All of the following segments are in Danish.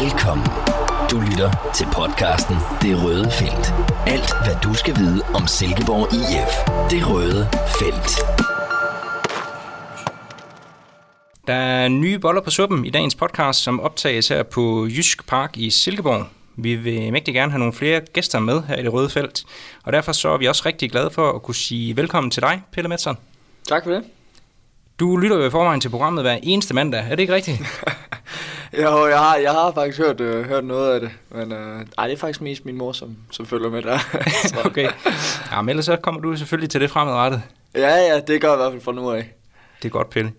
Velkommen. Du lytter til podcasten Det Røde Felt. Alt, hvad du skal vide om Silkeborg IF. Det Røde Felt. Der er nye boller på suppen i dagens podcast, som optages her på Jysk Park i Silkeborg. Vi vil mægtig gerne have nogle flere gæster med her i det røde felt, og derfor så er vi også rigtig glade for at kunne sige velkommen til dig, Pelle Metson. Tak for det. Du lytter jo i forvejen til programmet hver eneste mandag, er det ikke rigtigt? jo, jeg har, jeg har faktisk hørt, øh, hørt noget af det, men øh, ej, det er faktisk mest min mor, som, som følger med der. okay. Ja, men ellers så kommer du selvfølgelig til det fremadrettet. Ja, ja, det gør jeg i hvert fald fra nu af. Det er godt, Pelle.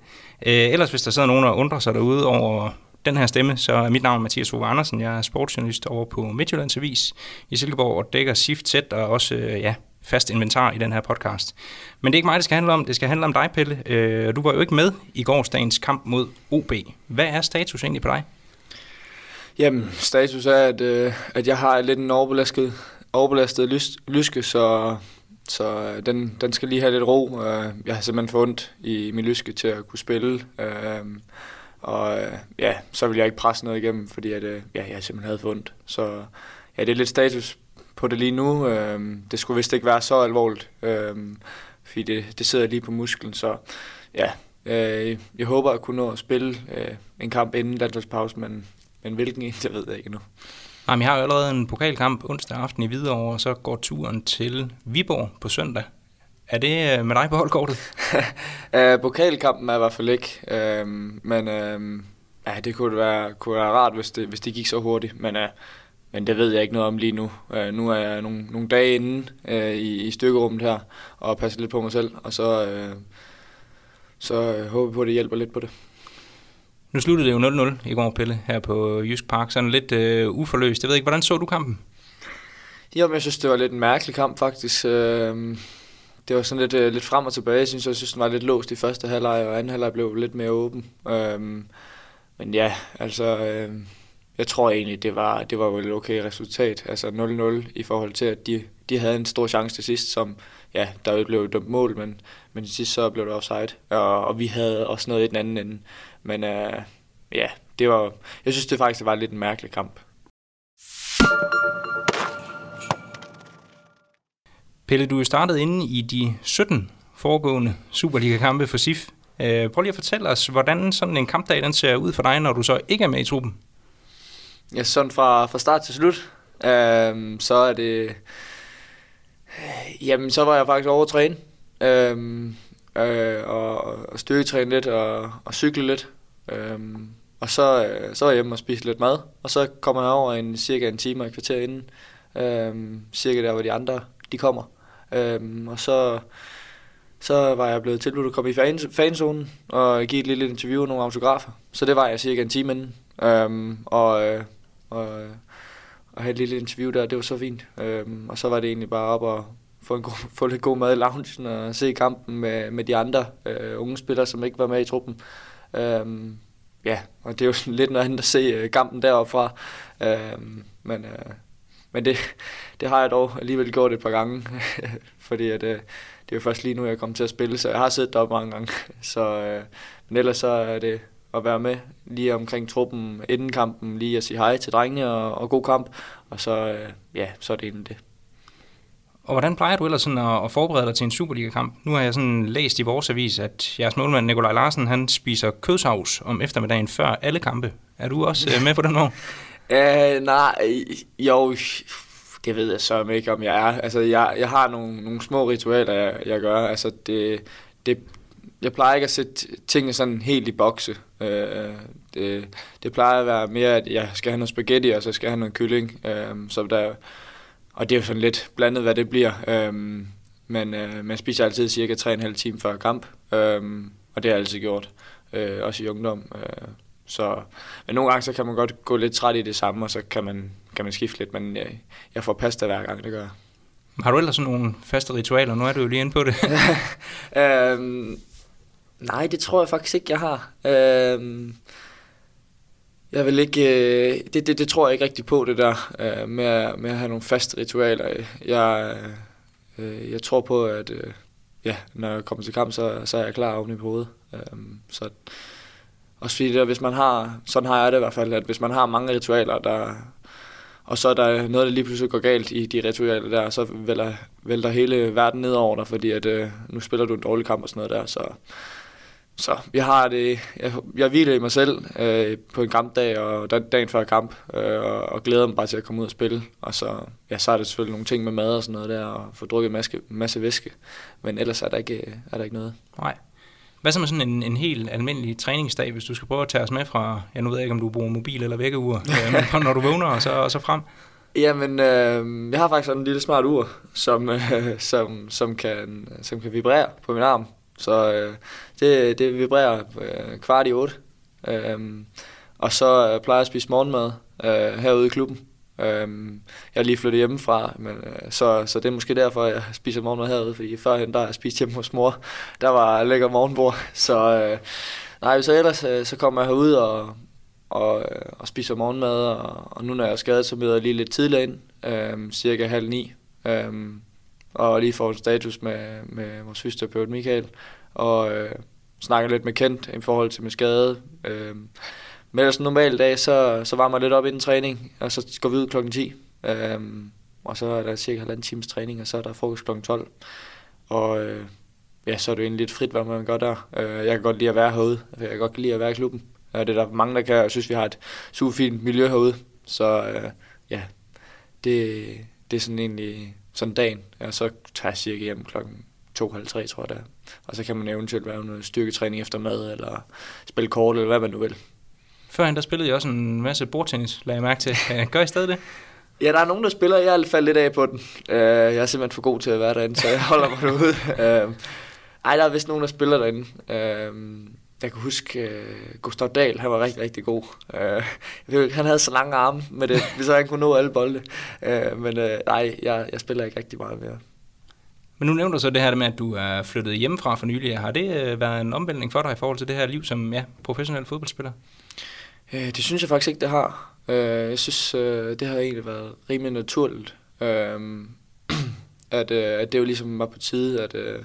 Øh, ellers hvis der sidder nogen, der undrer sig derude over den her stemme, så er mit navn Mathias Ove Andersen. Jeg er sportsjournalist over på Midtjyllands Avis i Silkeborg og dækker Shift tæt og også øh, ja, fast inventar i den her podcast. Men det er ikke mig, det skal handle om. Det skal handle om dig, Pelle. Øh, du var jo ikke med i gårsdagens kamp mod OB. Hvad er status egentlig på dig? Jamen, status er, at, øh, at jeg har lidt en overbelastet, overbelastet lys, lyske, så, så øh, den, den skal lige have lidt ro. Øh, jeg har simpelthen fået ondt i min lyske til at kunne spille. Øh, og ja, så vil jeg ikke presse noget igennem, fordi at, ja, jeg simpelthen havde fået ondt. Så ja, det er lidt status på det lige nu. Det skulle vist ikke være så alvorligt, fordi det, det sidder lige på musklen. Så ja, jeg håber at kunne nå at spille en kamp inden landsholdspause, men, men hvilken en, det ved jeg ikke endnu. Jamen, jeg har jo allerede en pokalkamp onsdag aften i Hvidovre, og så går turen til Viborg på søndag. Er det øh, med dig på holdkortet? uh, pokalkampen er i hvert fald ikke, uh, men uh, ja, det kunne være, kunne være rart, hvis det, hvis det gik så hurtigt, men, uh, men det ved jeg ikke noget om lige nu. Uh, nu er jeg nogle, nogle dage inde uh, i, i stykkerummet her, og passer lidt på mig selv, og så, uh, så uh, håber jeg på, at det hjælper lidt på det. Nu sluttede det jo 0-0 i går, Pelle, her på Jysk Park. Sådan lidt øh, uforløst. Jeg ved ikke, hvordan så du kampen? Jo, jeg synes, det var lidt en mærkelig kamp, faktisk. Øh, det var sådan lidt, øh, lidt frem og tilbage. Jeg synes, jeg synes, den var lidt låst i første halvleg, og anden halvleg blev lidt mere åben. Øh, men ja, altså... Øh, jeg tror egentlig, det var, det var vel et okay resultat. Altså 0-0 i forhold til, at de, de havde en stor chance til sidst, som, ja, der blev dømt mål, men, men til sidst så blev det offside. Og, og vi havde også noget i den anden ende. Men øh, ja, det var, jeg synes det faktisk det var lidt en mærkelig kamp. Pelle, du er startet inde i de 17 foregående Superliga-kampe for SIF. Øh, prøv lige at fortælle os, hvordan sådan en kampdag den ser ud for dig, når du så ikke er med i truppen? Ja, sådan fra, fra start til slut, øh, så er det... Jamen, så var jeg faktisk over at træne. Øh, øh, og, og styrketræne lidt og, og cykle lidt. Øh, og så, øh, så var jeg hjemme og spiste lidt mad, og så kommer jeg over en cirka en time og et kvarter inden, øh, cirka der, hvor de andre de kommer. Øh, og så, så var jeg blevet tilbudt at komme i fan, fanzonen og give et lille interview og nogle autografer. Så det var jeg cirka en time inden. Øh, og, øh, og, øh, og have et lille interview der, det var så fint. Øh, og så var det egentlig bare op og få, en god, få lidt god mad i loungen og se kampen med, med de andre øh, unge spillere, som ikke var med i truppen. Øhm, ja, og det er jo sådan lidt noget andet at se øh, kampen deroppe fra. Øhm, men øh, men det, det har jeg dog alligevel gjort et par gange, fordi at, øh, det er jo først lige nu, jeg er kommet til at spille, så jeg har siddet deroppe mange gange. Så, øh, men ellers så er det at være med lige omkring truppen inden kampen, lige at sige hej til drengene og, og god kamp, og så, øh, ja, så er det egentlig det. Og hvordan plejer du ellers sådan at, at forberede dig til en Superliga-kamp? Nu har jeg sådan læst i vores avis, at jeres målmand Nikolaj Larsen, han spiser kødsavs om eftermiddagen før alle kampe. Er du også øh, med på den år? uh, nej, jo, det ved jeg så ikke, om jeg er. Altså, jeg, jeg har nogle, nogle små ritualer, jeg, jeg gør. Altså, det, det, jeg plejer ikke at sætte tingene sådan helt i bokse. Uh, det, det plejer at være mere, at jeg skal have noget spaghetti, og så skal jeg have noget kylling. Uh, så der, og det er jo sådan lidt blandet, hvad det bliver. Øhm, men øh, man spiser altid cirka 3,5 timer før kamp, øhm, og det har jeg altid gjort, øh, også i ungdom. Øh, så, men nogle gange så kan man godt gå lidt træt i det samme, og så kan man, kan man skifte lidt, men jeg, jeg får pasta hver gang, det gør jeg. Har du ellers sådan nogle faste ritualer? Nu er du jo lige inde på det. øhm, nej, det tror jeg faktisk ikke, jeg har. Øhm, jeg vil ikke, øh, det, det, det tror jeg ikke rigtig på, det der øh, med, at, med at have nogle faste ritualer. Jeg, øh, jeg tror på, at øh, ja, når jeg kommer til kamp, så, så er jeg klar oven i hovedet. Øh, så, og fordi der, hvis man har, sådan har jeg det i hvert fald, at hvis man har mange ritualer, der, og så er der noget, der lige pludselig går galt i de ritualer der, så vælter, vælter hele verden ned over dig, fordi at, øh, nu spiller du en dårlig kamp og sådan noget der, så så jeg har det, jeg, jeg hviler i mig selv øh, på en kampdag og dagen før kamp, øh, og, og glæder mig bare til at komme ud og spille. Og så, ja, så er det selvfølgelig nogle ting med mad og sådan noget der, og få drukket en masse, masse væske. Men ellers er der ikke, er der ikke noget. Nej. Hvad så med sådan en, en helt almindelig træningsdag, hvis du skal prøve at tage os med fra, jeg nu ved ikke, om du bruger mobil eller vækkeur, øh, men når du vågner og så, og så frem? Jamen, øh, jeg har faktisk sådan en lille smart ur, som, øh, som, som, kan, som kan vibrere på min arm. Så øh, det, det vibrerer øh, kvart i otte. Øh, og så øh, plejer jeg at spise morgenmad øh, herude i klubben. Øh, jeg er lige flyttet hjemmefra, men, øh, så, så det er måske derfor, jeg spiser morgenmad herude, fordi førhen der jeg spiste hjemme hos mor. Der var lækker morgenbord, så øh, nej, så ellers øh, så kommer jeg herud og, og, øh, og spiser morgenmad, og, og nu når jeg er skadet, så møder jeg lige lidt tidligere ind, øh, cirka halv ni. Øh, og lige får en status med, med vores fysioterapeut Michael, og øh, snakker lidt med Kent i forhold til min skade. Øh, men ellers en normal dag, så, så varmer jeg lidt op inden træning, og så går vi ud klokken 10. Øh, og så er der cirka halvanden times træning, og så er der frokost klokken 12. Og øh, ja, så er det jo egentlig lidt frit, hvad man gør der. Øh, jeg kan godt lide at være herude. Jeg kan godt lide at være i klubben. Øh, det er der mange, der kan. Jeg synes, vi har et super fint miljø herude. Så øh, ja, det, det er sådan egentlig sådan dagen, og så tager jeg cirka hjem klokken 2.30, tror jeg det er. Og så kan man eventuelt være noget styrketræning efter mad, eller spille kort, eller hvad man nu vil. Førhen der spillede jeg også en masse bordtennis, lagde jeg mærke til. Gør I stadig det? Ja, der er nogen, der spiller. Jeg er faldet lidt af på den. Uh, jeg er simpelthen for god til at være derinde, så jeg holder mig derude. Uh, ej, der er vist nogen, der spiller derinde. Uh, jeg kan huske, uh, Gustav Dahl, han var rigtig, rigtig god. Uh, han havde så lange arme med det, hvis han kunne nå alle bolde. Uh, men uh, nej, jeg, jeg spiller ikke rigtig meget mere. Men nu nævner du så det her med, at du er flyttet hjemmefra for nylig. Har det været en omvæltning for dig i forhold til det her liv som ja, professionel fodboldspiller? Uh, det synes jeg faktisk ikke, det har. Uh, jeg synes, uh, det har egentlig været rimelig naturligt. Uh, at, uh, at det jo ligesom var på tide, at... Uh,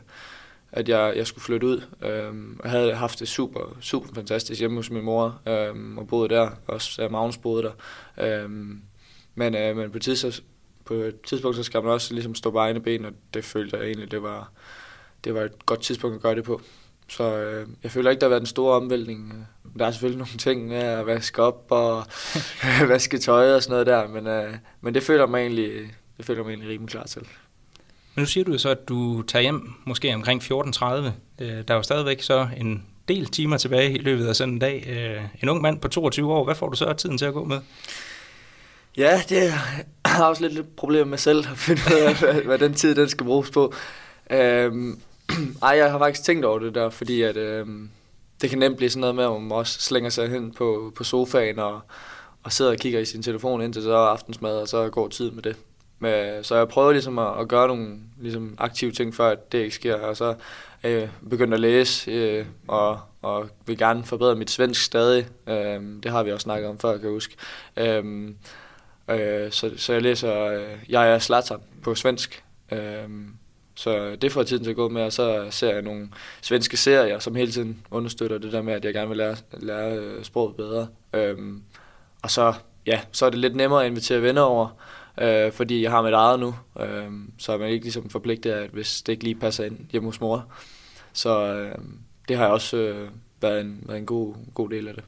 at jeg, jeg skulle flytte ud. Øhm, jeg havde haft det super, super fantastisk hjemme hos min mor, øhm, og boede der, også der Magnus boede der. Øhm, men, øh, men på, tids, på et tidspunkt, så skal man også ligesom stå på egne ben, og det følte jeg egentlig, det var, det var et godt tidspunkt at gøre det på. Så øh, jeg føler ikke, der har været en stor omvæltning. Der er selvfølgelig nogle ting med at vaske op og vaske tøj og sådan noget der, men, øh, men det føler mig egentlig, det føler mig egentlig rimelig klar til. Men nu siger du så, at du tager hjem måske omkring 14.30. Øh, der er jo stadigvæk så en del timer tilbage i løbet af sådan en dag. Øh, en ung mand på 22 år, hvad får du så tiden til at gå med? Ja, det har også lidt, lidt problemer med selv at finde ud af, hvad, hvad den tid den skal bruges på. Øhm, ej, jeg har faktisk tænkt over det der, fordi at, øhm, det kan nemt blive sådan noget med, at man også slænger sig hen på, på sofaen og, og sidder og kigger i sin telefon indtil så er aftensmad, og så går tid med det. Men, så jeg prøver ligesom at, at gøre nogle ligesom, aktive ting, før at det ikke sker. Og så øh, begyndte at læse, øh, og, og vil gerne forbedre mit svensk stadig. Øh, det har vi også snakket om før, kan jeg huske. Øh, øh, så, så jeg læser øh, Jeg er Zlatan på svensk. Øh, så det får tiden til at gå med, og så ser jeg nogle svenske serier, som hele tiden understøtter det der med, at jeg gerne vil lære, lære øh, sproget bedre. Øh, og så, ja, så er det lidt nemmere at invitere venner over, øh, fordi jeg har mit eget nu, øh, så er man ikke ligesom forpligtet at hvis det ikke lige passer ind hjemme hos mor. Så øh, det har også øh, været, en, været en god, god del af det.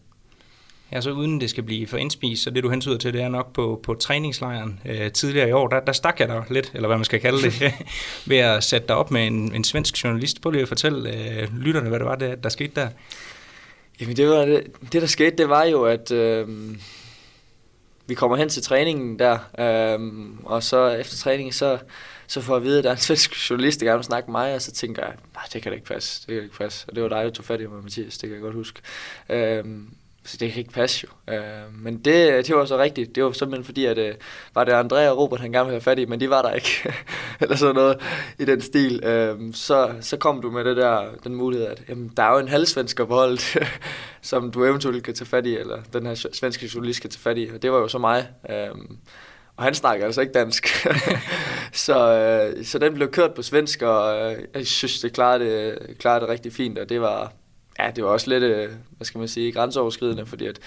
Ja, så uden det skal blive for indspist, så det du hensyder til, det er nok på, på træningslejren øh, tidligere i år, der, der stak jeg dig lidt, eller hvad man skal kalde det, ved at sætte dig op med en, en svensk journalist. Prøv lige at fortælle øh, lytterne, hvad det var, der, der skete der. Jamen det, var det, det, der skete, det var jo, at øh, vi kommer hen til træningen der, øhm, og så efter træningen, så, så får jeg at vide, at der er en svensk journalist, der gerne vil snakke med mig, og så tænker jeg, nej, det kan da ikke passe, det kan ikke passe. Og det var dig, der tog fat i mig, Mathias, det kan jeg godt huske. Øhm, så det kan ikke passe jo. Øh, men det, det var så rigtigt. Det var simpelthen fordi, at øh, var det Andrea og Robert, han gerne ville have fat i, men de var der ikke. Eller sådan noget i den stil. Øh, så, så kom du med det der, den mulighed, at jamen, der er jo en halvsvensker på holdet, som du eventuelt kan tage fat i, eller den her svenske journalist kan tage fat i. Og det var jo så mig. Øh, og han snakker altså ikke dansk. så, øh, så den blev kørt på svensk, og øh, jeg synes, det klarede det, klarede det rigtig fint, og det var, ja, det var også lidt, øh, hvad skal man sige, grænseoverskridende, fordi at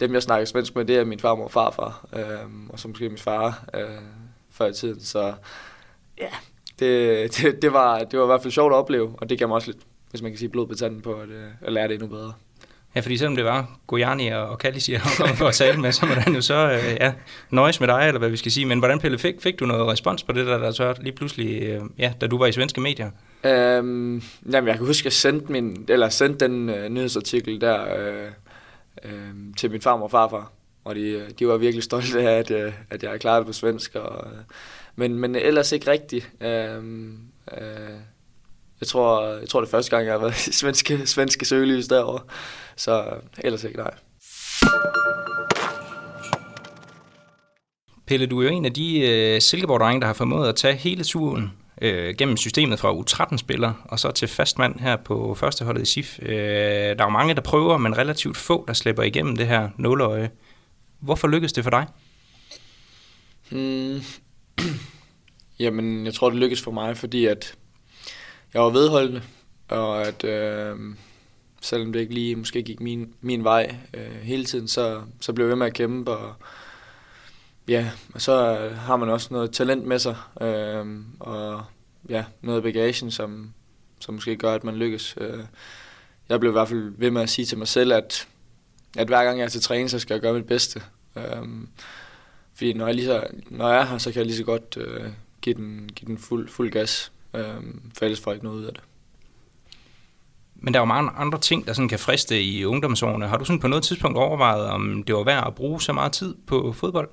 dem, jeg snakker svensk med, det er min farmor og farfar, øh, og så måske min far øh, før i tiden. Så ja, det, det, det, var, det var i hvert fald sjovt at opleve, og det gav mig også lidt, hvis man kan sige, blod på tanden på at, øh, at lære det endnu bedre. Ja, fordi selvom det var Gojani og Kallis, jeg kom for at tale med, så må han jo så øh, ja, nøjes med dig, eller hvad vi skal sige. Men hvordan, Pelle, fik, fik du noget respons på det, der, der så lige pludselig, øh, ja, da du var i svenske medier? Øhm, jamen, jeg kan huske, at jeg sendte, min, eller sendte den øh, nyhedsartikel der øh, øh, til min farmor og farfar. Og de, øh, de var virkelig stolte af, at, øh, at jeg klarede det på svensk. Og, øh, men, men ellers ikke rigtigt. Øh, øh, jeg tror, jeg tror det er første gang, jeg har været i svenske, svenske søgelys derovre. Så øh, ellers ikke, nej. Pelle, du er jo en af de øh, Silkeborg-drenge, der har formået at tage hele turen øh, gennem systemet fra U13-spiller og så til fastmand her på førsteholdet i SIF. Øh, der er jo mange, der prøver, men relativt få, der slipper igennem det her nåleøje. Hvorfor lykkedes det for dig? Hmm. Jamen, jeg tror, det lykkedes for mig, fordi at jeg var vedholdende, og at øh, selvom det ikke lige måske gik min, min vej øh, hele tiden, så, så blev jeg ved med at kæmpe, og ja, og så øh, har man også noget talent med sig, øh, og ja, noget bagagen, som, som måske gør, at man lykkes. Øh, jeg blev i hvert fald ved med at sige til mig selv, at, at hver gang jeg er til træning, så skal jeg gøre mit bedste. Øh, fordi når jeg, lige så, når jeg er her, så kan jeg lige så godt øh, give den, give den fuld, fuld gas, øh, for ellers får jeg ikke noget ud af det. Men der er jo mange andre ting, der sådan kan friste i ungdomsårene. Har du sådan på noget tidspunkt overvejet, om det var værd at bruge så meget tid på fodbold?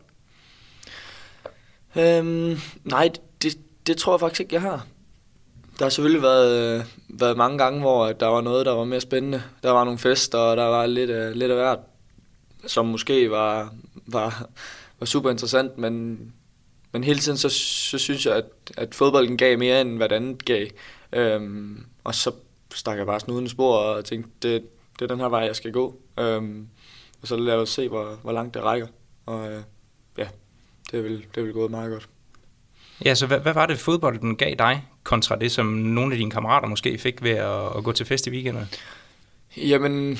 Øhm, nej, det, det tror jeg faktisk ikke, jeg har. Der har selvfølgelig været, øh, været mange gange, hvor der var noget, der var mere spændende. Der var nogle fester, og der var lidt, uh, lidt af hvert, som måske var, var, var super interessant, men, men hele tiden så, så synes jeg, at, at fodbolden gav mere end hvad det andet gav. Øhm, og så stak jeg bare snuden spor og tænkte, det, det er den her vej, jeg skal gå. Øhm, og så lad os se, hvor, hvor langt det rækker. Og øh, ja, det vil, det vil gået meget godt. Ja, så hvad, hvad var det, fodbolden gav dig, kontra det, som nogle af dine kammerater måske fik ved at, at gå til fest i weekenden? Jamen,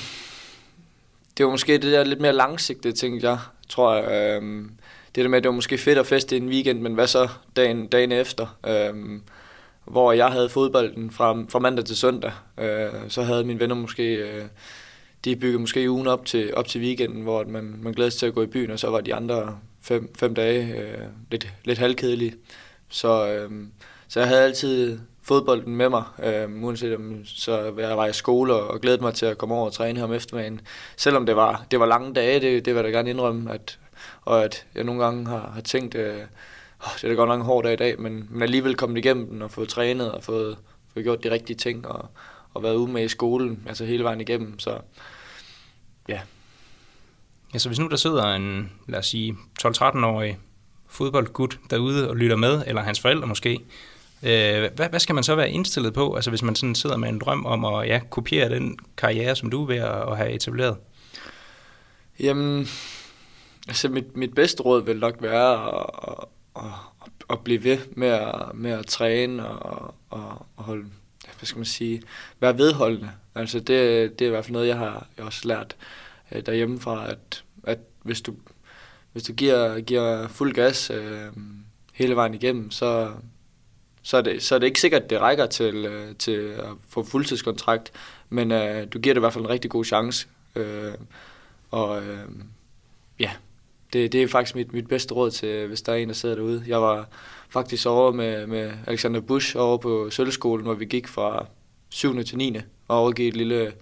det var måske det der lidt mere langsigtede, tænkte jeg, tror jeg. Øhm, det der med, at det var måske fedt at feste en weekend, men hvad så dagen, dagen efter? Øhm, hvor jeg havde fodbolden fra, fra mandag til søndag. Øh, så havde mine venner måske... Øh, de byggede måske ugen op til, op til weekenden, hvor man, man glædes til at gå i byen, og så var de andre fem, fem dage øh, lidt, lidt halvkedelige. Så, øh, så jeg havde altid fodbolden med mig, øh, uanset om så jeg var i skole og glædede mig til at komme over og træne her om eftermiddagen. Selvom det var, det var lange dage, det, det vil jeg da gerne indrømme, at, og at jeg nogle gange har, har tænkt, øh, oh, det er da godt nok en hård dag i dag, men, men alligevel kommet igennem den og fået trænet og fået, fået gjort de rigtige ting og, og været ude med i skolen, altså hele vejen igennem, så ja. Ja, så hvis nu der sidder en, lad os sige, 12-13-årig fodboldgud derude og lytter med, eller hans forældre måske, øh, hvad, hvad skal man så være indstillet på, altså hvis man sådan sidder med en drøm om at ja, kopiere den karriere, som du er ved at have etableret? Jamen, altså mit, mit bedste råd vil nok være at, at, at blive ved med at, med at træne og, og, og holde, hvad skal man sige, være vedholdende. Altså det, det er i hvert fald noget, jeg har jeg også lært øh, derhjemmefra, at, at hvis du, hvis du giver, giver fuld gas øh, hele vejen igennem, så, så, er det, så er det ikke sikkert, at det rækker til, øh, til at få fuldtidskontrakt, men øh, du giver det i hvert fald en rigtig god chance. Øh, og øh, ja, det, det er faktisk mit, mit bedste råd til, hvis der er en, der sidder derude. Jeg var faktisk over med, med Alexander Busch over på Sølvskolen, hvor vi gik fra 7. til 9. og overgik et lille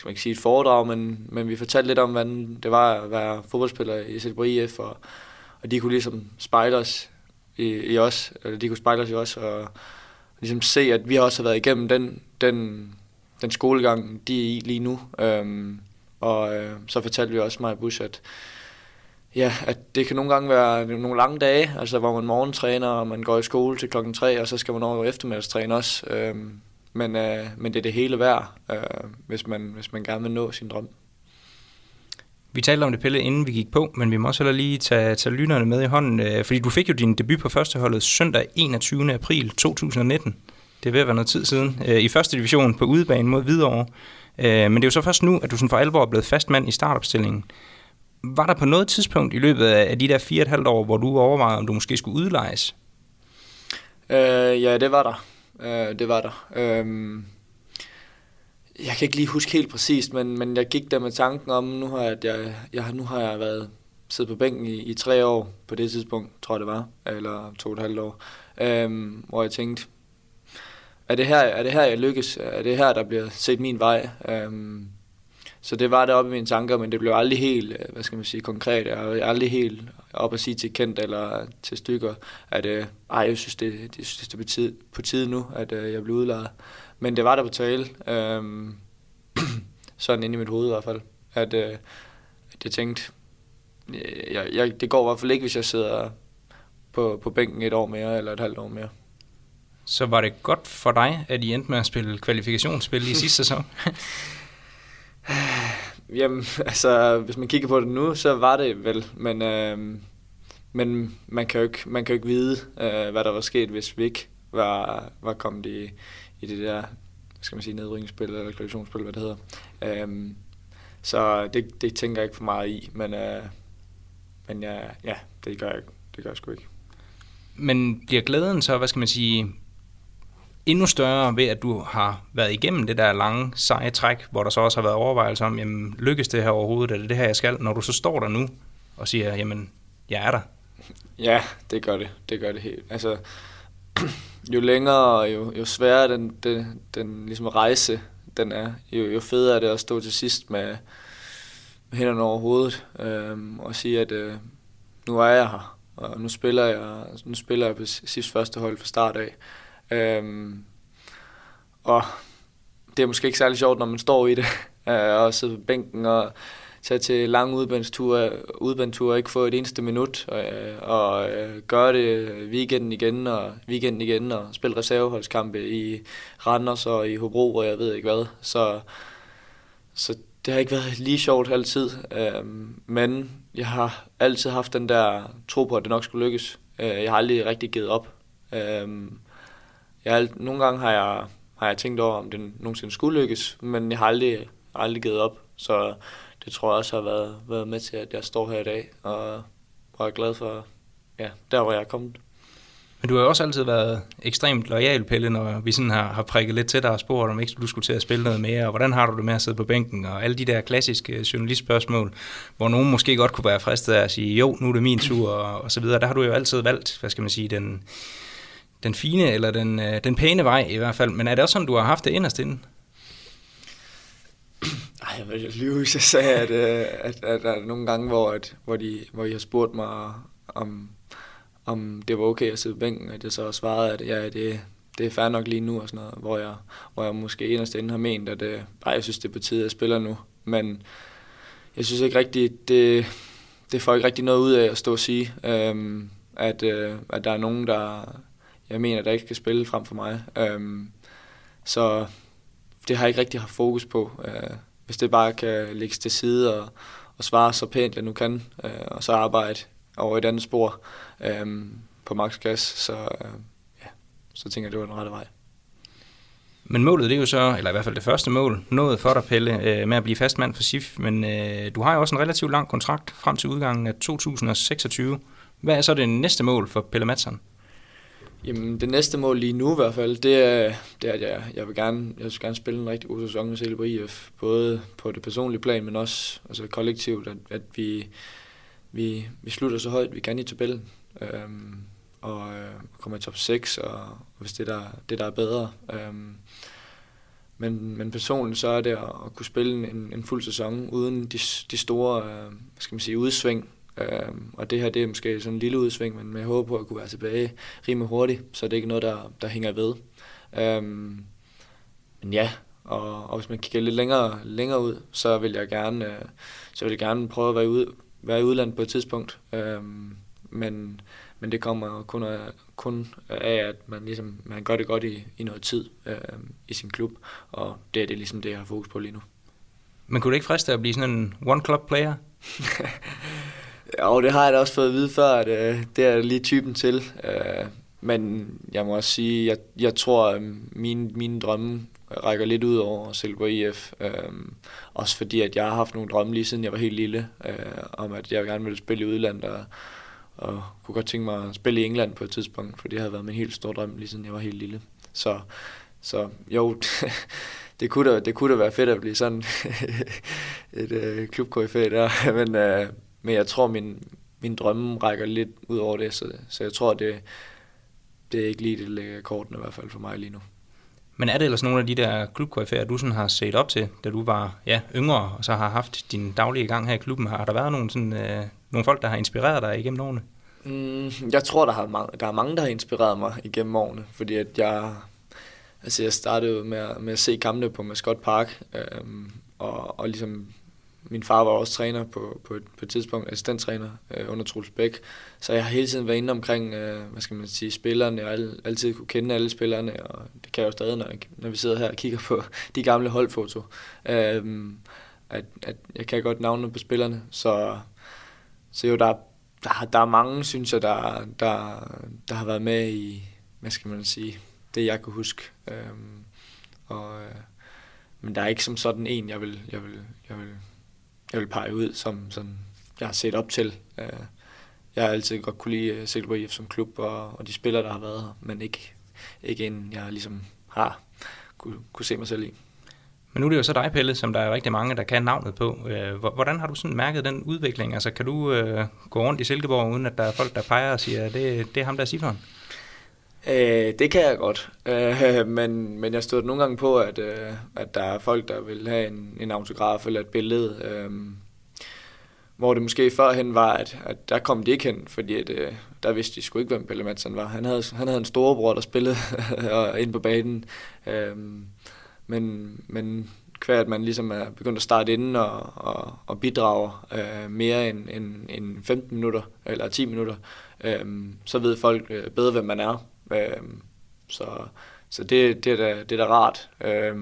skal man ikke sige et foredrag, men, men vi fortalte lidt om, hvordan det var at være fodboldspiller i Silber IF, og, og de kunne ligesom spejle os i, i os, eller de kunne spejle os i os, og, og ligesom se, at vi også har været igennem den, den, den skolegang, de er i lige nu. Øhm, og øh, så fortalte vi også mig Bush, at ja, at det kan nogle gange være nogle lange dage, altså hvor man morgentræner, og man går i skole til klokken 3, og så skal man over eftermiddagstræne også. Øhm, men, øh, men det er det hele værd, øh, hvis, man, hvis man gerne vil nå sin drøm. Vi talte om det, Pelle, inden vi gik på, men vi må også heller lige tage, tage lynerne med i hånden, øh, fordi du fik jo din debut på førsteholdet søndag 21. april 2019. Det er ved at være noget tid siden. Øh, I første division på udebane mod Hvidovre. Øh, men det er jo så først nu, at du sådan for alvor er blevet fast mand i startopstillingen. Var der på noget tidspunkt i løbet af de der fire og et halvt år, hvor du overvejede, om du måske skulle udlejes? Øh, ja, det var der. Øh, det var der. Øh, jeg kan ikke lige huske helt præcist, men, men jeg gik der med tanken om, nu har jeg, jeg, jeg, nu har jeg været siddet på bænken i, i tre år på det tidspunkt, tror jeg det var, eller to og et halvt år, øh, hvor jeg tænkte, er det, her, er det her, jeg lykkes? Er det her, der bliver set min vej? Øh, så det var det oppe i mine tanker, men det blev aldrig helt, øh, hvad skal man sige, konkret. Jeg var aldrig helt op at sige til Kent eller til Stykker, at øh, ej, jeg synes, det, det, synes, det er på tide, på tide nu, at øh, jeg blev udlejet. Men det var der på tale, øh, sådan inde i mit hoved i hvert fald, at, øh, at jeg tænkte, øh, jeg, jeg, det går i hvert fald ikke, hvis jeg sidder på, på bænken et år mere eller et halvt år mere. Så var det godt for dig, at I endte med at spille kvalifikationsspil i sidste sæson? Jamen, altså, hvis man kigger på det nu, så var det vel, men, øh, men man, kan jo ikke, man kan jo ikke vide, øh, hvad der var sket, hvis vi ikke var, var kommet i, i det der, hvad skal man sige, nedrykningsspil eller kvalifikationsspil, hvad det hedder. Øh, så det, det tænker jeg ikke for meget i, men, øh, men ja, ja, det gør jeg, det gør jeg sgu ikke. Men bliver glæden så, hvad skal man sige, endnu større ved, at du har været igennem det der lange, seje træk, hvor der så også har været overvejelser om, jamen, lykkes det her overhovedet, er det det her, jeg skal? Når du så står der nu og siger, jamen, jeg er der. Ja, det gør det. Det gør det helt. Altså, jo længere og jo, jo sværere den, den, den ligesom rejse den er, jo, jo federe er det at stå til sidst med, med hænderne over hovedet øhm, og sige, at øh, nu er jeg her, og nu spiller jeg, nu spiller jeg på sidst første hold fra start af. Øhm, og det er måske ikke særlig sjovt, når man står i det, øh, og sidder på bænken og tage til lange udbandsture, udbandsture ikke få et eneste minut, og, øh, og øh, gøre det weekenden igen og weekenden igen, og spille reserveholdskampe i Randers og i Hobro, og jeg ved ikke hvad. Så, så det har ikke været lige sjovt altid, øh, men jeg har altid haft den der tro på, at det nok skulle lykkes. Øh, jeg har aldrig rigtig givet op. Øh, jeg, nogle gange har jeg, har jeg tænkt over, om det nogensinde skulle lykkes, men jeg har aldrig, aldrig givet op. Så det tror jeg også har været, været med til, at jeg står her i dag, og, og er glad for, ja, der hvor jeg er kommet. Men du har jo også altid været ekstremt lojal, Pelle, når vi sådan har, har prikket lidt til dig og spurgt, om ikke du skulle til at spille noget mere, og hvordan har du det med at sidde på bænken, og alle de der klassiske journalistspørgsmål, hvor nogen måske godt kunne være fristet af at sige, jo, nu er det min tur, og, og så videre. Der har du jo altid valgt, hvad skal man sige, den, den fine eller den, øh, den pæne vej i hvert fald. Men er det også sådan, du har haft det inderst inde? Ej, jeg vil lyve, hvis jeg sagde, at, øh, at, at, der er nogle gange, hvor, at, hvor, de, hvor I har spurgt mig, om, om det var okay at sidde på bænken, at jeg så svarede, at ja, det, det er fair nok lige nu, og sådan noget, hvor jeg, hvor jeg måske inderst inde har ment, at øh, ej, jeg synes, det er på tide, at jeg spiller nu. Men jeg synes ikke rigtigt, det, det får ikke rigtig noget ud af at stå og sige, øh, at, øh, at der er nogen, der, jeg mener, der ikke skal spille frem for mig. Øhm, så det har jeg ikke rigtig haft fokus på. Øh, hvis det bare kan lægges til side og, og svare så pænt, jeg nu kan, øh, og så arbejde over et andet spor øh, på max gas, så, øh, ja, så tænker jeg, det var den rette vej. Men målet det er jo så, eller i hvert fald det første mål, nået for dig, Pelle, øh, med at blive fastmand for SIF, men øh, du har jo også en relativt lang kontrakt frem til udgangen af 2026. Hvad er så det næste mål for Pelle Madsen? Jamen, det næste mål lige nu i hvert fald, det er, det er at jeg, jeg vil gerne, jeg vil gerne spille en rigtig god sæson med Silber IF. Både på det personlige plan, men også altså kollektivt, at, at vi, vi, vi slutter så højt, vi kan i tabellen. Øhm, og øh, kommer i top 6, og, og hvis det der, det der er bedre. Øhm, men, men personligt så er det at, at kunne spille en, en fuld sæson uden de, de store øh, hvad skal man sige, udsving, Øh, og det her det er måske sådan en lille udsving, men jeg håber på at kunne være tilbage rimelig hurtigt, så det er ikke noget, der, der hænger ved. Øh, men ja, og, og hvis man kigger lidt længere, længere ud, så vil jeg gerne, øh, så vil jeg gerne prøve at være, ude, være i udlandet på et tidspunkt. Øh, men, men det kommer kun af, kun af, at man, ligesom, man gør det godt i, i noget tid øh, i sin klub, og det er det ligesom det, jeg har fokus på lige nu. Men kunne det ikke friste at blive sådan en one-club player? Jo, det har jeg da også fået at vide før, at øh, det er lige typen til. Øh, men jeg må også sige, jeg, jeg tror, at mine, mine drømme rækker lidt ud over Silkeborg IF. Øh, også fordi, at jeg har haft nogle drømme lige siden jeg var helt lille, øh, om at jeg gerne ville spille i udlandet, og, og kunne godt tænke mig at spille i England på et tidspunkt, for det havde været min helt store drøm lige siden jeg var helt lille. Så, så jo, det kunne, da, det kunne da være fedt at blive sådan et øh, klubkoryfæ der, men, øh, men jeg tror, min, min drømme rækker lidt ud over det, så, så jeg tror, det, det er ikke lige det, der ligger kortene i hvert fald for mig lige nu. Men er det ellers nogle af de der klubkoryfæer, du sådan har set op til, da du var ja, yngre, og så har haft din daglige gang her i klubben? Har der været nogle, sådan, øh, nogle folk, der har inspireret dig igennem årene? Mm, jeg tror, der, har mange, der er mange, der har inspireret mig igennem årene, fordi at jeg, altså jeg startede med, med at se kampene på Mascot Park, øhm, og, og ligesom min far var også træner på, på, et, på et tidspunkt, assistenttræner øh, under Truls Bæk, så jeg har hele tiden været inde omkring, øh, hvad skal man sige, spillerne, og al, altid kunne kende alle spillerne, og det kan jeg jo stadig, når, når vi sidder her og kigger på de gamle holdfoto, øh, at, at jeg kan godt navne på spillerne, så, så jo, der, der, der er mange, synes jeg, der, der, der har været med i, hvad skal man sige, det jeg kan huske. Øh, og, øh, men der er ikke som sådan en, jeg vil, jeg vil, jeg vil jeg vil pege ud, som, som jeg har set op til. Øh, jeg har altid godt kunne lide øh, Silkeborg IF som klub, og, og de spillere, der har været her, men ikke, ikke en, jeg ligesom har kunne, kunne se mig selv i. Men nu er det jo så dig, Pelle, som der er rigtig mange, der kan navnet på. Øh, hvordan har du sådan mærket den udvikling? Altså, kan du øh, gå rundt i Silkeborg, uden at der er folk, der peger og siger, det, det er ham, der er Siferen? Øh, det kan jeg godt, øh, men, men jeg stod nogle gange på, at, øh, at der er folk, der vil have en, en autograf eller et billede, øh, hvor det måske førhen var, at, at der kom de ikke hen, fordi at, øh, der vidste de sgu ikke, hvem Pelle Madsen var. Han havde, han havde en storebror, der spillede ind på banen, øh, men, men hver at man ligesom er begyndt at starte inden og, og, og bidrager øh, mere end, end, end 15 minutter eller 10 minutter, øh, så ved folk øh, bedre, hvem man er. Øh, så så det, det, er da, det er da rart. Øh,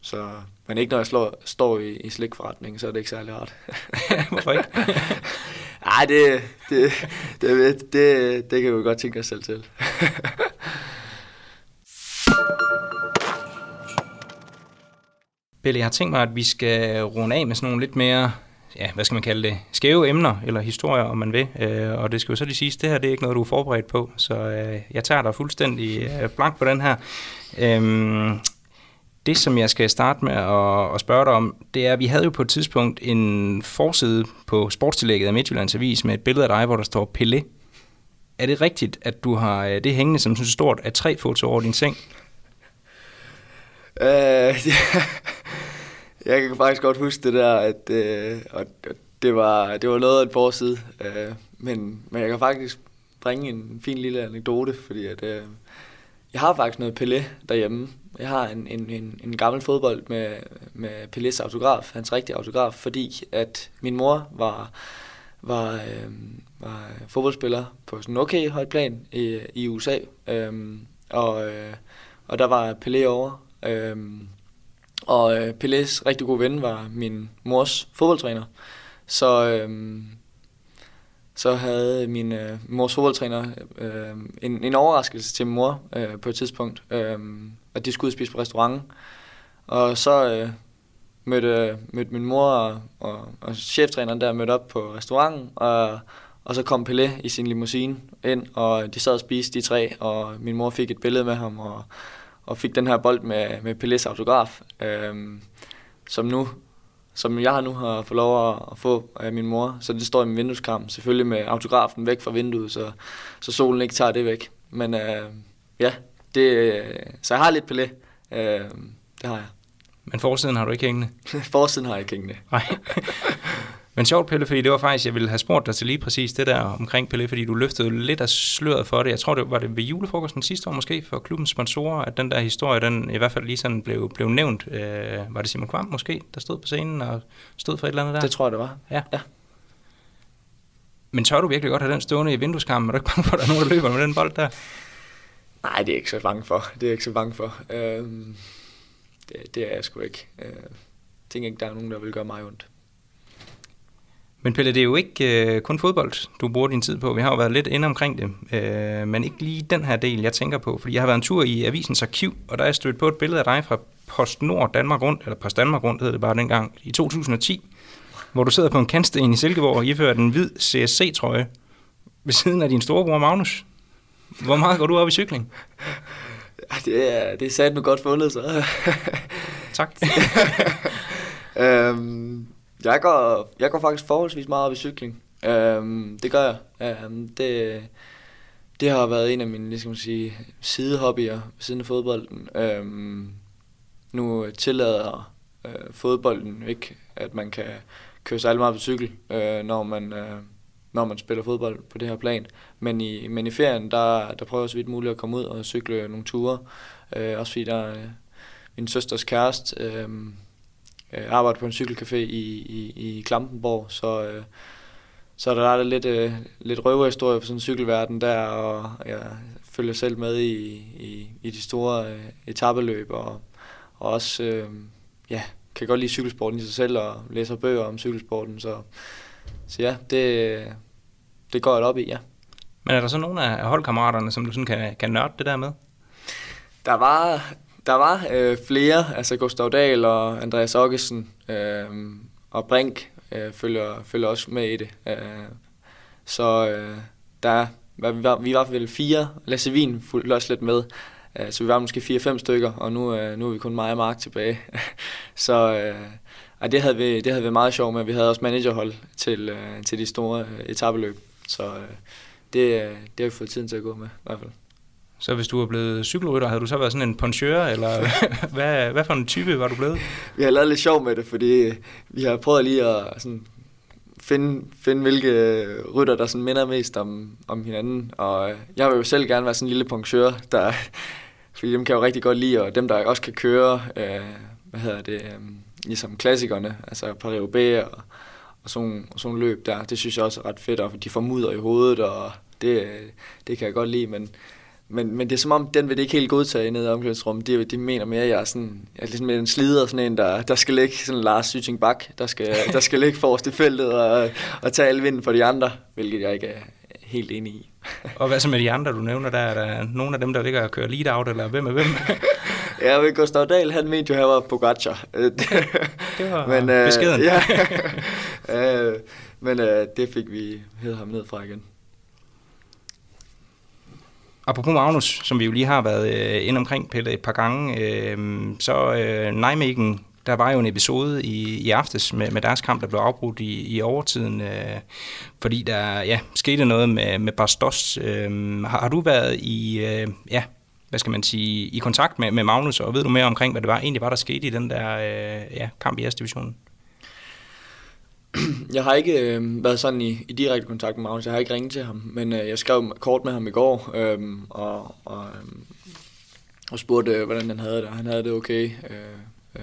så, men ikke når jeg slår, står i, i slikforretningen, så er det ikke særlig rart. Hvorfor ikke? Nej, det, det, det, det, det kan vi godt tænke os selv til. Belle, jeg har tænkt mig, at vi skal runde af med sådan nogle lidt mere ja, hvad skal man kalde det, skæve emner, eller historier, om man vil. Øh, og det skal jo så lige siges, det her det er ikke noget, du er forberedt på, så øh, jeg tager dig fuldstændig øh, blank på den her. Øh, det, som jeg skal starte med at, at spørge dig om, det er, at vi havde jo på et tidspunkt en forside på sportstillægget af Midtjyllands Avis med et billede af dig, hvor der står Pelé. Er det rigtigt, at du har øh, det hængende som synes stort af tre foto over din seng? Øh, ja. Jeg kan faktisk godt huske det der, at, øh, og det, var, det var noget af et forside. Øh, men, men jeg kan faktisk bringe en fin lille anekdote, fordi at, øh, jeg har faktisk noget Pelé derhjemme. Jeg har en, en, en, en gammel fodbold med, med Pelés autograf, hans rigtige autograf, fordi at min mor var, var, øh, var fodboldspiller på sådan en okay højt plan i, i USA. Øh, og, øh, og der var Pelé over. Øh, og øh, Pelés rigtig gode ven var min mors fodboldtræner. Så, øh, så havde min øh, mors fodboldtræner øh, en, en overraskelse til min mor øh, på et tidspunkt, øh, at de skulle ud og spise på restaurant. Og så øh, mødte, mødte min mor og, og, og cheftræneren der mødte op på restauranten, og, og så kom Pelé i sin limousine ind, og de sad og spiste de tre, og min mor fik et billede med ham, og og fik den her bold med, med Pelés autograf, øh, som nu som jeg nu har fået lov at, få af min mor. Så det står i min vindueskarm, selvfølgelig med autografen væk fra vinduet, så, så solen ikke tager det væk. Men øh, ja, det, så jeg har lidt Pelé. Øh, det har jeg. Men forsiden har du ikke hængende? forsiden har jeg ikke hængende. Nej. Men sjovt, Pelle, fordi det var faktisk, jeg ville have spurgt dig til lige præcis det der omkring Pelle, fordi du løftede lidt af sløret for det. Jeg tror, det var det ved julefrokosten sidste år måske for klubbens sponsorer, at den der historie, den i hvert fald lige sådan blev, blev nævnt. Øh, var det Simon Kvam måske, der stod på scenen og stod for et eller andet der? Det tror jeg, det var. Ja. ja. Men tør du virkelig godt have den stående i vindueskarmen? Er du ikke bange for, at der er nogen, der løber med den bold der? Nej, det er jeg ikke så bange for. Det er jeg ikke så bange for. Øhm, det, det er jeg sgu ikke. Øh, tænker ikke, der er nogen, der vil gøre mig ondt. Men Pelle, det er jo ikke øh, kun fodbold, du bruger din tid på. Vi har jo været lidt inde omkring det, øh, men ikke lige den her del, jeg tænker på. Fordi jeg har været en tur i avisens arkiv, og der er stødt på et billede af dig fra Post Nord Danmark Rundt, eller Post Danmark Rundt hed det bare dengang, i 2010, hvor du sidder på en kantsten i Silkeborg og ifører den hvid CSC-trøje ved siden af din storebror Magnus. Hvor meget går du op i cykling? Det er, det er sat med godt fundet, så. tak. øhm, jeg, går, jeg går faktisk forholdsvis meget op i cykling. Øhm, det gør jeg. Øhm, det, det har været en af mine ligesom sige, sidehobbyer siden af fodbolden. Øhm, nu tillader øh, fodbolden ikke, at man kan køre særlig meget på cykel, øh, når man... Øh, når man spiller fodbold på det her plan. Men i, men i ferien, der, der prøver jeg så vidt muligt at komme ud og cykle nogle ture. Øh, også fordi der er øh, min søsters kæreste øh, øh, arbejder på en cykelcafé i, i, i Klampenborg, så, øh, så er der, der lidt, øh, lidt røverhistorie for sådan en cykelverden der, og jeg følger selv med i, i, i de store øh, etabeløb, og, og også øh, ja, kan godt lide cykelsporten i sig selv, og læser bøger om cykelsporten, så så ja, det, det går jeg op i, ja. Men er der så nogle af holdkammeraterne, som du sådan kan, kan nørde det der med? Der var, der var øh, flere, altså Gustav Dahl og Andreas Oggesen øh, og Brink øh, følger, følger også med i det. Øh, så øh, der, vi, var, vi var vel fire, Lasse Wien fulgte også lidt med, øh, så vi var måske fire-fem stykker, og nu, øh, nu er vi kun mig og Mark tilbage. så øh, ej, det havde vi, det havde vi meget sjovt med. Vi havde også managerhold til, øh, til de store øh, etabeløb. Så øh, det, øh, det har vi fået tiden til at gå med, i hvert fald. Så hvis du var blevet cykelrytter, havde du så været sådan en poncheur, eller hvad, hvad for en type var du blevet? Vi har lavet lidt sjov med det, fordi vi har prøvet lige at sådan, finde, finde, hvilke rytter, der sådan minder mest om, om hinanden. Og jeg vil jo selv gerne være sådan en lille poncheur, der, fordi dem kan jeg jo rigtig godt lide, og dem, der også kan køre, øh, hvad hedder det, øh, ligesom klassikerne, altså Paris og, og sådan, og sådan løb der, det synes jeg også er ret fedt, og de får mudder i hovedet, og det, øh, det kan jeg godt lide, men, men, men det er som om, den vil det ikke helt godtage nede i omklædningsrummet. De, de mener mere, at jeg er sådan, jeg er ligesom en slider, sådan en, der, der skal ligge sådan Lars Syting Bak, der skal, der skal ligge forrest i feltet og, og tage al vinden for de andre, hvilket jeg ikke er helt enig i. og hvad så med de andre, du nævner der? Er der nogle af dem, der ligger og kører lead out, eller hvem er hvem? Ja, ved Gustav Dahl, han mente jo, at han var Pogacar. det var men, øh, beskeden. ja, øh, men øh, det fik vi hed ham ned fra igen. Apropos Magnus, som vi jo lige har været øh, ind omkring, Pelle, et par gange, øh, så øh, Nijmegen, der var jo en episode i, i aftes med, med deres kamp, der blev afbrudt i, i overtiden, øh, fordi der ja, skete noget med, med Bastos. Øh, har, har du været i, øh, ja, hvad skal man sige, i kontakt med, med Magnus, og ved du mere omkring, hvad det var egentlig var, der skete i den der øh, ja, kamp i S-divisionen? Jeg har ikke øh, været sådan i, i direkte kontakt med Magnus, jeg har ikke ringet til ham, men øh, jeg skrev kort med ham i går, øh, og, og, øh, og spurgte, øh, hvordan han havde det. Han havde det okay. Øh, øh,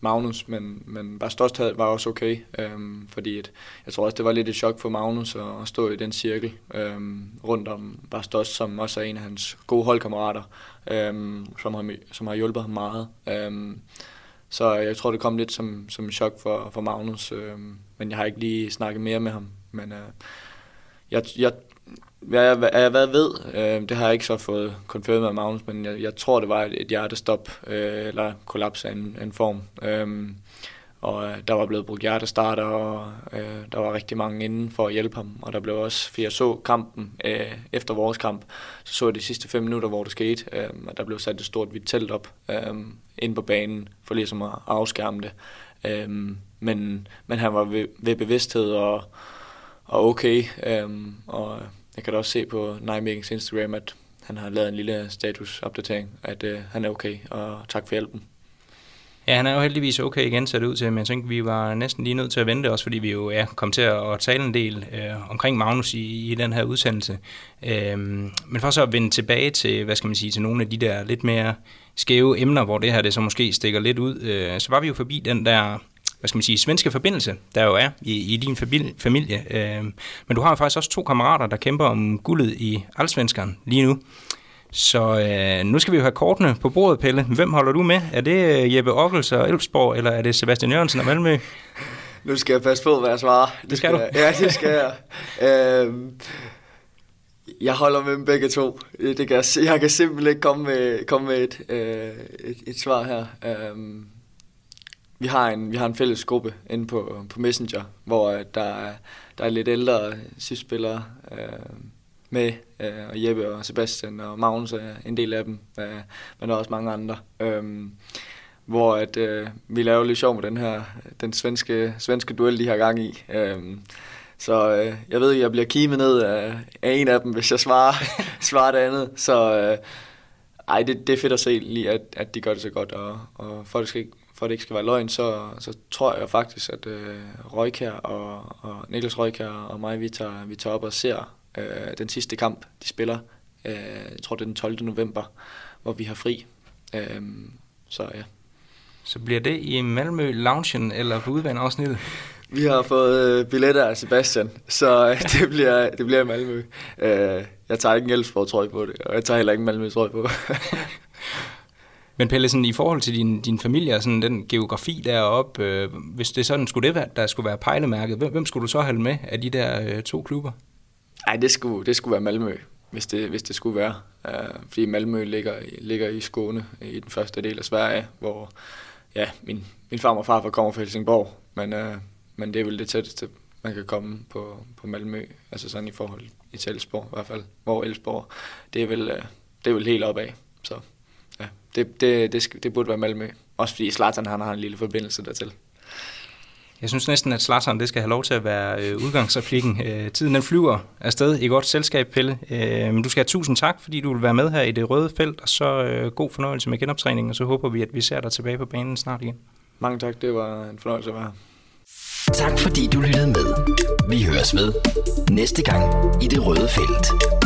Magnus, men, men Bastos var også okay, øh, fordi et, jeg tror også, det var lidt et chok for Magnus at, at stå i den cirkel øh, rundt om Bastos, som også er en af hans gode holdkammerater, øh, som, har, som har hjulpet ham meget. Øh, så jeg tror, det kom lidt som, som et chok for, for Magnus, Øh, men jeg har ikke lige snakket mere med ham. Men øh, jeg, jeg, hvad jeg, hvad jeg ved, øh, det har jeg ikke så fået konfirmeret med Magnus, men jeg, jeg tror, det var et, et hjertestop øh, eller kollaps af en, en form. Øh, og øh, der var blevet brugt hjertestarter, og øh, der var rigtig mange inden for at hjælpe ham. Og der blev også, for jeg så kampen øh, efter vores kamp, så så jeg de sidste fem minutter, hvor det skete, øh, og der blev sat et stort hvidt telt op øh, ind på banen, for ligesom at afskærme det. Øhm, men, men han var ved, ved bevidsthed og, og okay, Øhm, og jeg kan da også se på Nijmegens Instagram, at han har lavet en lille statusopdatering, at øh, han er okay, og tak for hjælpen. Ja, han er jo heldigvis okay igen, ser det ud til, men jeg tænkte, vi var næsten lige nødt til at vente også, fordi vi jo ja, kom til at, tale en del øh, omkring Magnus i, i den her udsendelse. Øhm, men for så at vende tilbage til, hvad skal man sige, til nogle af de der lidt mere skæve emner, hvor det her det så måske stikker lidt ud, øh, så var vi jo forbi den der hvad skal man sige, svenske forbindelse, der jo er i, i din familie. Øh, men du har faktisk også to kammerater, der kæmper om guldet i Allsvenskeren lige nu. Så øh, nu skal vi jo have kortene på bordet, Pelle. Hvem holder du med? Er det øh, Jeppe Ockels og Elfsborg, eller er det Sebastian Jørgensen og Malmø? Nu skal jeg passe på, hvad jeg svarer. Det skal, det skal du? Ja, det skal jeg. øh, jeg holder med dem begge to. Øh, det kan jeg, jeg kan simpelthen ikke komme med, komme med et, øh, et, et svar her. Um, vi har en, vi har en fælles gruppe inde på, på Messenger, hvor øh, der er, der er lidt ældre sidspillere øh, med, øh, og Jeppe og Sebastian og Magnus er en del af dem, øh, men der er også mange andre. Øh, hvor at, øh, vi laver lidt sjov med den her, den svenske, svenske duel, de har gang i. Øh, så øh, jeg ved, at jeg bliver kimet ned af, af en af dem, hvis jeg svarer, svarer det andet. Så øh, ej, det, det er fedt at se lige, at, at de gør det så godt, og, og folk skal ikke for at det ikke skal være løgn, så, så tror jeg faktisk, at øh, Røykær og, og Niklas Røykær og mig, vi tager, vi tager op og ser øh, den sidste kamp, de spiller. Øh, jeg tror, det er den 12. november, hvor vi har fri. Øh, så ja. Så bliver det i Malmø Loungen eller på udvandsafsnittet? Vi har fået øh, billetter af Sebastian, så øh, det bliver, det bliver Malmø. Øh, jeg tager ikke en Elfsborg trøje på det, og jeg tager heller ikke en Malmø trøje på. Men Pelle, sådan, i forhold til din, din familie og sådan, den geografi deroppe, øh, hvis det sådan skulle det være, der skulle være pejlemærket, hvem, hvem skulle du så holde med af de der øh, to klubber? Nej, det skulle, det skulle være Malmø, hvis det, hvis det skulle være. Uh, fordi Malmø ligger, ligger i Skåne, i den første del af Sverige, hvor ja, min, min far og far kommer fra Helsingborg, men, uh, men det er vel det tætteste, man kan komme på, på Malmø, altså sådan i forhold til Elsborg i hvert fald, hvor Elsborg, det er vel, uh, det er vel helt opad, så ja, det, det, det, det burde være Malmø. Også fordi Zlatan han har en lille forbindelse dertil. Jeg synes næsten, at Zlatan det skal have lov til at være øh, udgangsreplikken. Øh, tiden den flyver afsted i godt selskab, Pelle. Øh, men du skal have tusind tak, fordi du vil være med her i det røde felt, og så øh, god fornøjelse med genoptræningen, og så håber vi, at vi ser dig tilbage på banen snart igen. Mange tak, det var en fornøjelse at være her. Tak fordi du lyttede med. Vi høres ved næste gang i det røde felt.